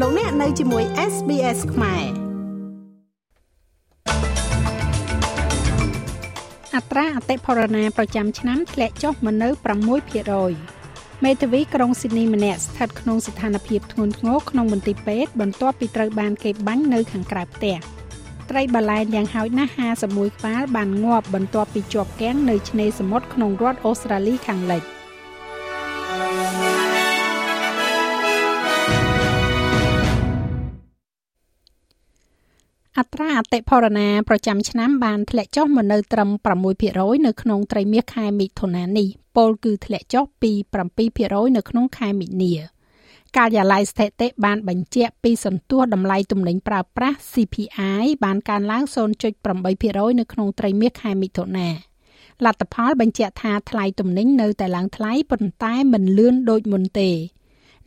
លោកអ្នកនៅជាមួយ SBS ខ្មែរអត្រាអតិផរណាប្រចាំឆ្នាំធ្លាក់ចុះមកនៅ6%មេធាវីក្រុងស៊ីដនីម្នាក់ស្ថិតក្នុងស្ថានភាពធ្ងន់ធ្ងរក្នុងមន្ទីរពេទ្យបន្ទាប់ពីត្រូវបានគេបាញ់នៅខាងក្រៅផ្ទះត្រីបាឡែនយ៉ាងហោចណាស់51ក្បាលបានងាប់បន្ទាប់ពីជាប់គាំងនៅឆ្នេរសមុទ្រក្នុងរដ្ឋអូស្ត្រាលីខាងលិច អត្រាអតិផរណាប្រចាំឆ្នាំបានធ្លាក់ចុះមកនៅត្រឹម6%នៅក្នុងត្រីមាសខែមិថុនានេះពលគឺធ្លាក់ចុះពី7%នៅក្នុងខែមិនិនាការិយាល័យស្ថិតិបានបញ្ជាក់ពីសន្ទុះតម្លៃទំនិញប្រើប្រាស់ CPI បានកើនឡើង0.8%នៅក្នុងត្រីមាសខែមិថុនាលទ្ធផលបញ្ជាក់ថាថ្លៃទំនិញនៅតែឡើងថ្លៃប៉ុន្តែមិនលឿនដូចមុនទេ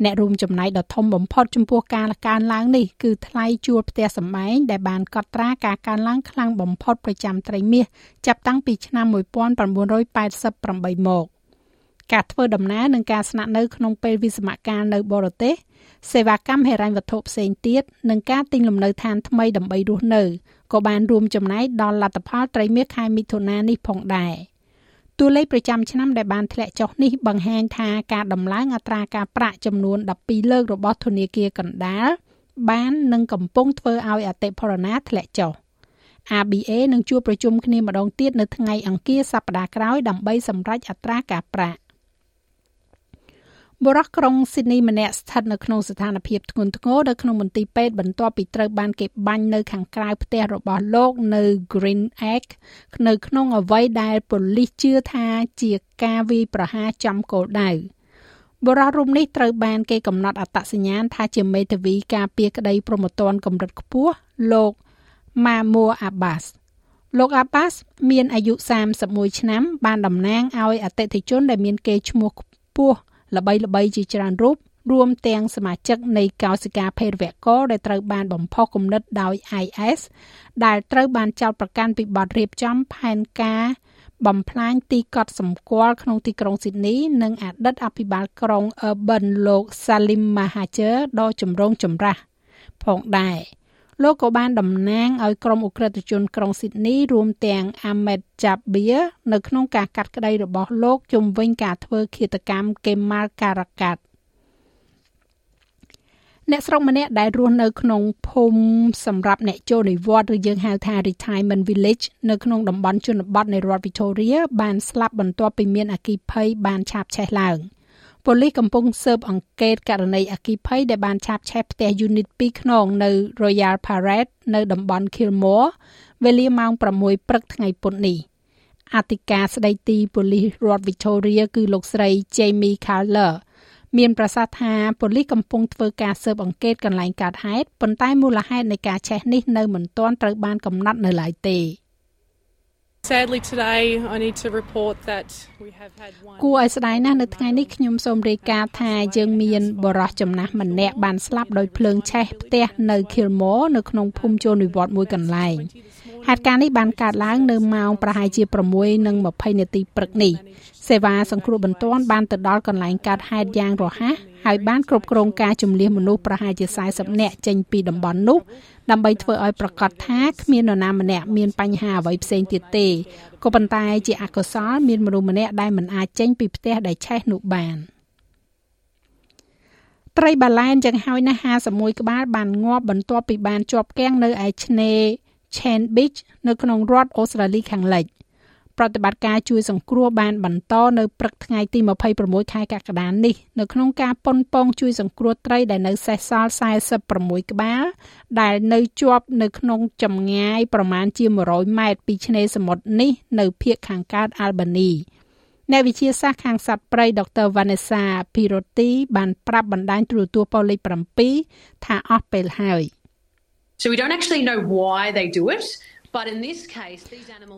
អ្នករួមចំណែកដ៏ធំបំផុតចំពោះការកើនឡើងនេះគឺថ្លៃជួលផ្ទះសម្បែងដែលបានកត់ត្រាការកើនឡើងខ្លាំងបំផុតប្រចាំត្រីមាសចាប់តាំងពីឆ្នាំ1988មកការធ្វើដំណើរនិងការស្នាក់នៅក្នុងពេលវិស្សមកាលនៅបរទេសសេវាកម្មហិរញ្ញវត្ថុផ្សេងទៀតនិងការទិញលំនៅឋានថ្មីដើម្បីរស់នៅក៏បានរួមចំណែកដល់លទ្ធផលត្រីមាសខែមិថុនានេះផងដែរ។ តួលេខប្រចាំឆ្នាំដែលបានធ្លាក់ចុះនេះបង្ហាញថាការដំឡើងអត្រាការប្រាក់ចំនួន12លើករបស់ធនាគារកណ្ដាលបាននឹងកំពុងធ្វើឲ្យអតិផរណាធ្លាក់ចុះ ABA នឹងជួបប្រជុំគ្នាម្ដងទៀតនៅថ្ងៃអង្គារសប្តាហ៍ក្រោយដើម្បីសម្រេចអត្រាការប្រាក់ បុរសក្រុងស៊ីដនីម្នាក់ស្ថិតនៅក្នុងស្ថានភាពធ្ងន់ធ្ងរនៅក្នុងមន្ទីរពេទ្យបន្ទាប់ពីត្រូវបានគេបាញ់នៅខាងក្រៅផ្ទះរបស់លោកនៅ Green Egg នៅក្នុងអ្វីដែលប៉ូលីសជឿថាជាការវាយប្រហារចំគោលដៅបុរសរូបនេះត្រូវបានគេកំណត់អត្តសញ្ញាណថាជាមេធាវីការពារក្តីប្រមទ័នកម្រិតខ្ពស់លោក Mamour Abbas លោក Abbas មានអាយុ31ឆ្នាំ បានតំណាងឲ្យអតិថិជនដែលមានកេរ្តិ៍ឈ្មោះខ្ពស់ ល្បីៗជាច្រើនរូបរួមទាំងសមាជិកនៃកោសិកាភេរវករដែលត្រូវបានបំផុសគំនិតដោយ IS ដែលត្រូវបានចោទប្រកាន់ពីបទរៀបចំផែនការបំផ្លាញទីកត់សម្គាល់ក្នុងទីក្រុងស៊ីដនី និងអតីតអភិបាលក្រុង Urban លោក Salim Mahathir ដ៏ចម្រូងចម្រាសផងដែរ លោកក៏បានតំណាងឲ្យក្រុមអ ுக ្រិតជនក្រុងស៊ីដនីរួមទាំង Ahmed Jabir នៅក្នុងការកាត់ក្តីរបស់លោកជំវិញការធ្វើឃាតកម្ម Kemal Karakat អ្នកស្រុកម្នាក់ដែលរស់នៅក្នុងភូមិសម្រាប់អ្នកចូលនិវត្តន៍ឬយើងហៅថា retirement village នៅក្នុងតំបន់ជនបទនៃរដ្ឋ Victoria បានស្លាប់បន្ទាប់ពីមានអគ្គិភ័យបានឆាបឆេះឡើង។ ប៉ូលីសកំពុងស៊ើបអង្កេតករណីអគិភ័យដែលបានឆាបឆេះផ្ទះយូនីត2ខ្នងនៅ Royal Parade នៅតំបន់ Kilmore វេលាម៉ោង6ព្រឹកថ្ងៃពុធនេះអធិការស្ដីទីប៉ូលីសរដ្ឋ Victoria គឺលោកស្រី Jamie Carler មានប្រសាសន៍ថាប៉ូលីសកំពុងធ្វើការស៊ើបអង្កេតកន្លែងកើតហេតុប៉ុន្តែមូលហេតុនៃការឆេះនេះនៅមិនទាន់ត្រូវបានកំណត់នៅឡើយទេ។ Sadly today I need to report that we have had one គួរឲ្យស្ដាយណាស់នៅថ្ងៃនេះខ្ញុំសូមរាយការណ៍ថាយើងមានបរិះចំណាស់ម្នាក់បានស្លាប់ដោយភ្លើងឆេះផ្ទះនៅ Kilmore នៅក្នុងភូមិចូលនិវត្តន៍មួយកន្លែង ហេតុការណ៍នេះបានកើតឡើងនៅម៉ោងប្រហែលជា6:20នាទីព្រឹកនេះសេវាសង្គ្រោះបន្ទាន់បានទៅដល់កន្លែងកើតហេតុយ៉ាងរហ័សហើយបានគ្រប់គ្រងការជំនះមនុស្សប្រហែលជា40នាក់ចេញពីតំបន់នោះដើម្បីធ្វើឲ្យប្រកាសថាគ្មាននរណាម្នាក់មានបញ្ហាអ្វីផ្សេងទៀតទេក៏ប៉ុន្តែជាអកុសលមានមនុស្សម្នាក់ដែលមិនអាចចេញពីផ្ទះដែលឆេះនោះបានត្រីបាឡែនយ៉ាងហោចណាស់51ក្បាលបានងាប់បន្ទាប់ពីបានជាប់គាំងនៅឯឆ្នេរ Chen Beach នៅក្នុងរដ្ឋអូស្ត្រាលីខាងលិចប្រតិបត្តិការជួយសង្គ្រោះបានបន្តនៅព្រឹកថ្ងៃទី26ខែកក្កដានេះនៅក្នុងការប៉ុនប៉ងជួយសង្គ្រោះត្រីដែលនៅសេសសល់46ក្បាលដែលនៅជាប់នៅក្នុងចម្ងាយប្រមាណជា100ម៉ែត្រពីឆ្នេរសមុទ្រនេះនៅភាគខាងកើតអាល់បានីអ្នកវិទ្យាសាស្ត្រខាងសត្វព្រៃដុកទ័រ Vanessa Pirotti បានប្រាប់បណ្ដាញទូរទស្សន៍ប៉ូលីស7ថាអស់ពេលហើយ So we don't actually know why they do it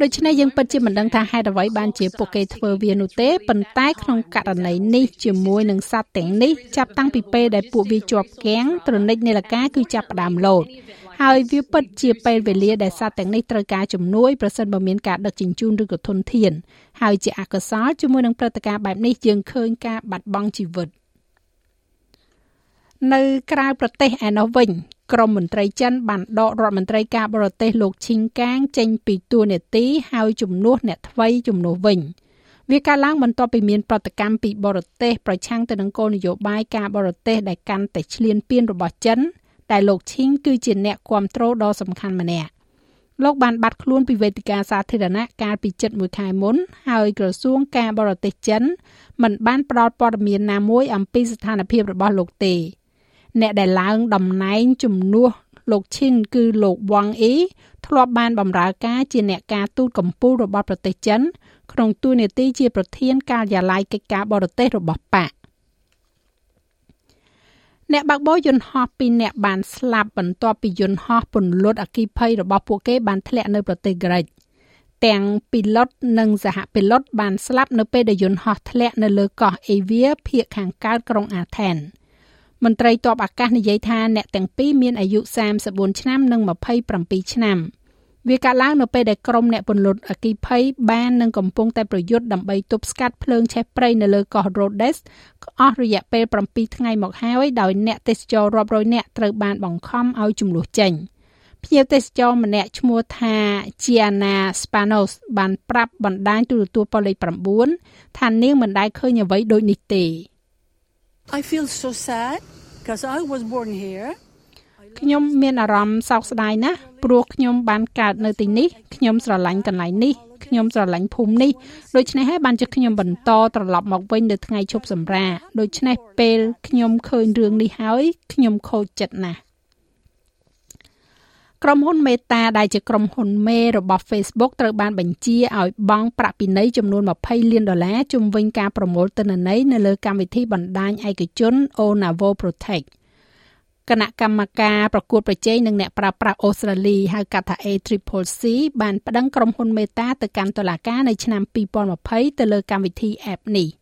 ដូច្នេះយើងពិតជាមិនដឹងថាហេតុអ្វីបានជាពួកគេធ្វើវានោះទេប៉ុន្តែក្នុងករណីនេះជាមួយនឹងសត្វទាំងនេះចាប់តាំងពីពេលដែលពួកវាជាប់គាំងត្រនិចនេលកាគឺចាប់ផ្ដើមលោតហើយវាពិតជាពេលវេលាដែលសត្វទាំងនេះត្រូវការជំនួយប្រសិនបើមានការដឹកជញ្ជូនឬក៏ធនធានហើយជាអកុសលជាមួយនឹងព្រឹត្តិការណ៍បែបនេះយើងឃើញការបាត់បង់ជីវិតនៅក្រៅប្រទេសឯណោះវិញ ក្រមមន្ត្រីចិនបានដករដ្ឋមន្ត្រីការបរទេសលោកឈីងកាង ចេញពីតួនាទីហើយជំនួសអ្នកថ្មីជំនួសវិញវាកើតឡើងបន្ទាប់ពីមានប្រតិកម្មពីបរទេសប្រឆាំងទៅនឹងគោលនយោបាយការបរទេសដែលកាន់តែឈ្លានពានរបស់ចិនដែលលោកឈីងគឺជាអ្នកគ្រប់គ្រងដ៏សំខាន់ម្នាក់លោកបានបាត់ខ្លួនពីវេទិកាសាធារណៈកាលពីជិត1ខែមុនហើយក្រសួងការបរទេសចិនមិនបានផ្ដល់ព័ត៌មានណាមួយអំពីស្ថានភាពរបស់លោកទេ អ្នកដែលឡើងតំណែងជំនួសលោកឈិនគឺលោកវ៉ាងអ៊ីធ្លាប់បានបម្រើការជាអ្នកការទូតកម្ពុជារបស់ប្រទេសចិន ក្នុងតួនាទីជាប្រធានការិយាល័យកិច្ចការបរទេសរបស់ប៉ាក់អ្នកបើកបរយន្តហោះពីរនាក់បានស្លាប់បន្ទាប់ពីយន្តហោះពន្លត់អគ្គិភ័យរបស់ពួកគេបានធ្លាក់នៅប្រទេសក្រិចទាំងពីឡុតនិងសហពីឡុតបានស្លាប់នៅពេលដែលយន្តហោះធ្លាក់នៅលើកោះអេវីភាគខាងកើតក្រុងអាថែន មន្ត្រីទ័ពអាកាសនិយាយថាអ្នកទាំងពីរមានអាយុ34ឆ្នាំនិង27ឆ្នាំ។វាកើតឡើងនៅពេលដែលក្រុមអ្នកពន្លត់អគិភ័យបាននឹងកំពុងតែប្រយុទ្ធដើម្បីទប់ស្កាត់ភ្លើងឆេះព្រៃនៅលើកោះ Rhodes អស់រយៈពេល7ថ្ងៃមកហើយដោយអ្នកទេសចររាប់រយនាក់ត្រូវបានបង្ខំឲ្យចំនួនចេញភ្ញៀវទេសចរម្នាក់ឈ្មោះថា Gianna Spanos បានប្រាប់បណ្ដាញទូរទស្សន៍ប៉ូលីស9ថានាងមិនដែលឃើញអ្វីដូចនេះទេ I feel so sad because I was born here ខ្ញុំមានអារម្មណ៍សោកស្ដាយណាស់ព្រោះខ្ញុំបានកើតនៅទីនេះខ្ញុំស្រឡាញ់កន្លែងនេះខ្ញុំស្រឡាញ់ភូមិនេះដូច្នេះហើយបានជាខ្ញុំបន្តត្រឡប់មកវិញនៅថ្ងៃឈប់សម្រាកដូច្នេះពេលខ្ញុំឃើញរឿងនេះហើយខ្ញុំខូចចិត្តណាស់ ក្រុមហ៊ុនមេតាដែលជាក្រុមហ៊ុនមេរបស់ Facebook ត្រូវបានបញ្ជាឲ្យបង់ប្រាក់ពិន័យចំនួន20លានដុល្លារជំវិញការប្រមូលទិន្នន័យនៅលើកម្មវិធីបណ្ដាញឯកជន Onavo Protect គណៈកម្មការប្រកួតប្រជែងនឹងអ្នកប្រើប្រាស់អូស្ត្រាលីហៅកាត់ថា ACCC បានប្តឹងក្រុមហ៊ុន Meta ទៅកាន់តុលាការនៅឆ្នាំ2020ទៅលើកម្មវិធី App នេះ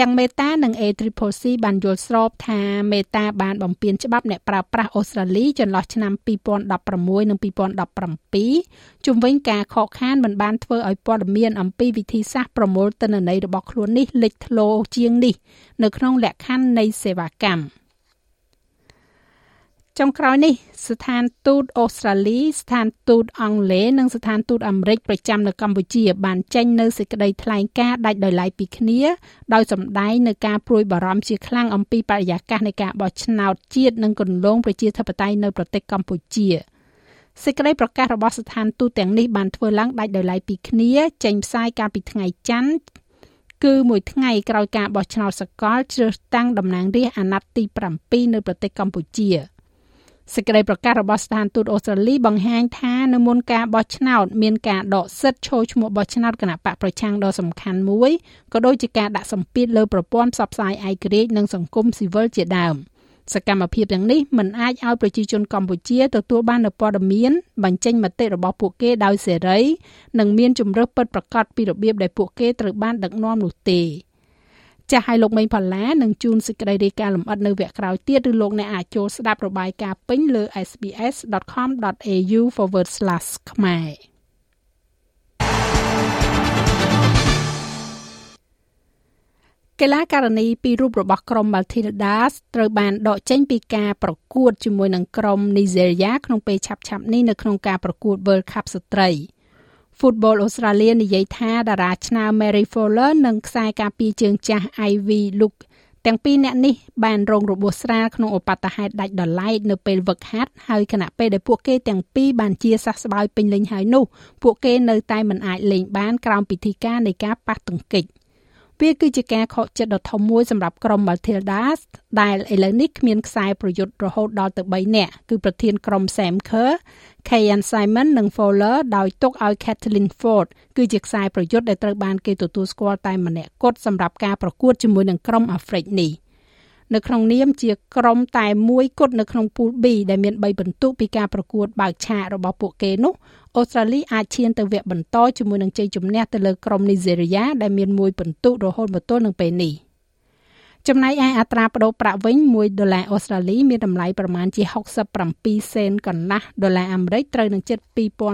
ទាំង Meta និង ACCC បានយល់ស្របថា Meta បានបំពានច្បាប់អ្នកប្រើប្រាស់អូស្ត្រាលីចន្លោះឆ្នាំ2016និង2017ជំវិញការខកខានមិនបានធ្វើឲ្យព័ត៌មានអំពីវិធីសាស្ត្រប្រមូលទិន្នន័យរបស់ខ្លួននេះលេចធ្លោជាងនេះ នៅក្នុងលក្ខខណ្ឌនៃសេវាកម្ម។ ចុងក្រោយនេះស្ថានទូតអូស្ត្រាលីស្ថានទូតអង់គ្លេសនិងស្ថានទូតអាមេរិកប្រចាំនៅកម្ពុជា បានចេញនៅសេចក្តីថ្លែងការណ៍ដាច់ដោយឡែកពីគ្នាដោយសម្ដែងនៅការព្រួយបារម្ភជាខ្លាំងអំពីបរិយាកាសនៃការបោះឆ្នោតជាតិនិងគន្លងប្រជាធិបតេយ្យនៅប្រទេសកម្ពុជាសេចក្តីប្រកាសរបស់ស្ថានទូតទាំងនេះបានធ្វើឡើងដាច់ដោយឡែកពីគ្នាចេញផ្សាយកាលពីថ្ងៃច័ន្ទគឺមួយថ្ងៃក្រោយការបោះឆ្នោតសកលជ្រើសតាំងតំណាងរាស្ត្រអាណត្តិទី7នៅប្រទេសកម្ពុជា។ សេចក្តីប្រកាសរបស់ស្ថានទូតអូស្ត្រាលីបង្ហាញថានៅមុនការបោះឆ្នោតមានការដកសិទ្ធិចូលឈ្មោះបោះឆ្នោតគណៈបកប្រឆាំងដ៏សំខាន់មួយក៏ដូចជាការដាក់សម្ពាធលើប្រព័ន្ធផ្សព្វផ្សាយឯករាជ្យនិងសង្គមស៊ីវិលជាដើមសកម្មភាពទាំងនេះមិនអាចឲ្យប្រជាជនកម្ពុជាទទួលបាននូវព័ត៌មានបញ្ចេញមតិរបស់ពួកគេដោយសេរី និងមានជំរើសពិតប្រាកដពីរបៀបដែលពួកគេត្រូវបានដឹកនាំនោះទេ។ ចាស់ឲ្យលោកមេងផល្លានឹងជូនសេចក្តីរាយការណ៍លម្អិតនៅវគ្គក្រោយទៀតឬលោកអ្នកអាចចូលស្ដាប់របាយការណ៍ពេញលើ sbs.com.au/ ខ្មែរកីឡាករនីពីររូបរបស់ក្រុម Matildas ត្រូវបានដកចេញពីការប្រកួតជាមួយនឹងក្រុម Nigeria ក្នុងពេលឆាប់ៗនេះនៅក្នុងការប្រកួត World Cup ស្ត្រី។ Football Australia និយាយថាតារាឆ្នើម Mary Fowler និងខ្សែការពារជើងចាស់ Ivy Luke ទាំងពីរអ្នកនេះបានរងរបួសស្រាលក្នុងឧបទ្ទហេតុដាច់ដោយឡែកនៅពេលវឹកហាត់ហើយខណៈពេលដែលពួកគេទាំងពីរបានជាសះស្បើយពេញលេញហើយនោះពួកគេនៅតែមិនអាចលេងបានក្រោមពិធីការនៃការប៉ះទង្គិច។ វាគឺជាការខកចិត្តដ៏ធំមួយសម្រាប់ក្រុម Matildas ដែលឥឡូវនេះគ្មានខ្សែប្រយុទ្ធរហូតដល់ទៅ3នាក់គឺប្រធានក្រុម Sam Kerr, Kyan Simon និង Fowler ដោយទុកឲ្យ Kathleen Ford គឺជាខ្សែប្រយុទ្ធដែលត្រូវបានគេទទួលស្គាល់តែម្នាក់គត់សម្រាប់ការប្រកួតជាមួយនឹងក្រុមអាហ្វ្រិកនេះ។ នៅក្នុងនាមជាក្រុមតែមួយគត់នៅក្នុងពូល B ដែលមាន3បន្ទុកពីការប្រកួតបើកឆាករបស់ពួកគេនោះអូស្ត្រាលីអាចឈានទៅវគ្គបន្តជាមួយនឹងជ័យជំនះទៅលើក្រុមនីហ្សេរីយ៉ាដែលមានមួយបន្ទុករហូតមកទល់នឹងពេលនេះចំណែកឯអត្រាប្តូរប្រាក់វិញ1ដុល្លារអូស្ត្រាលីមានតម្លៃប្រមាណជា67សេនកន្លះដុល្លារអាមេរិកត្រូវនឹងជិត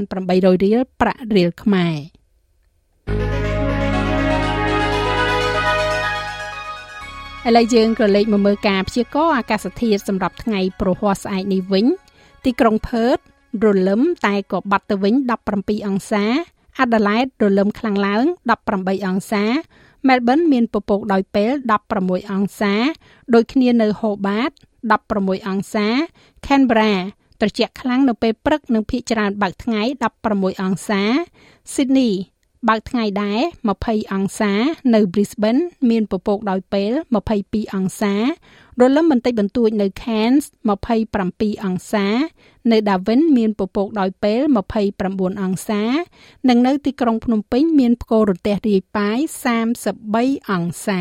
2800រៀលប្រាក់រៀលខ្មែរ ឥឡូវយើងក៏លេខមកមើលការព្យាករណ៍អាកាសធាតុសម្រាប់ថ្ងៃប្រហ័សស្អែកនេះវិញ ទីក្រុងផឺតរលឹមតែក៏បាត់ទៅវិញ17អង្សាអាដាលេដរលឹមខ្លាំងឡើង18អង្សាមែលប៊នមានពពកដោយពេល16អង្សាដូចគ្នានៅហូបាត16អង្សាខេនប៊ែរ៉ាត្រជាក់ខ្លាំងនៅពេលព្រឹកនិងភាគច្រើនបើកថ្ងៃ16អង្សាស៊ីដនី បើកថ្ងៃដែរ20អង្សា នៅ Brisbane មានពពកដោយពេល22អង្សារលឹមបន្តិចបន្តួចនៅ Cairns 27អង្សា នៅ Darwin មានពពកដោយពេល29អង្សា និងនៅទីក្រុងភ្នំពេញមានផ្គររន្ទះរាយប៉ាយ33អង្សា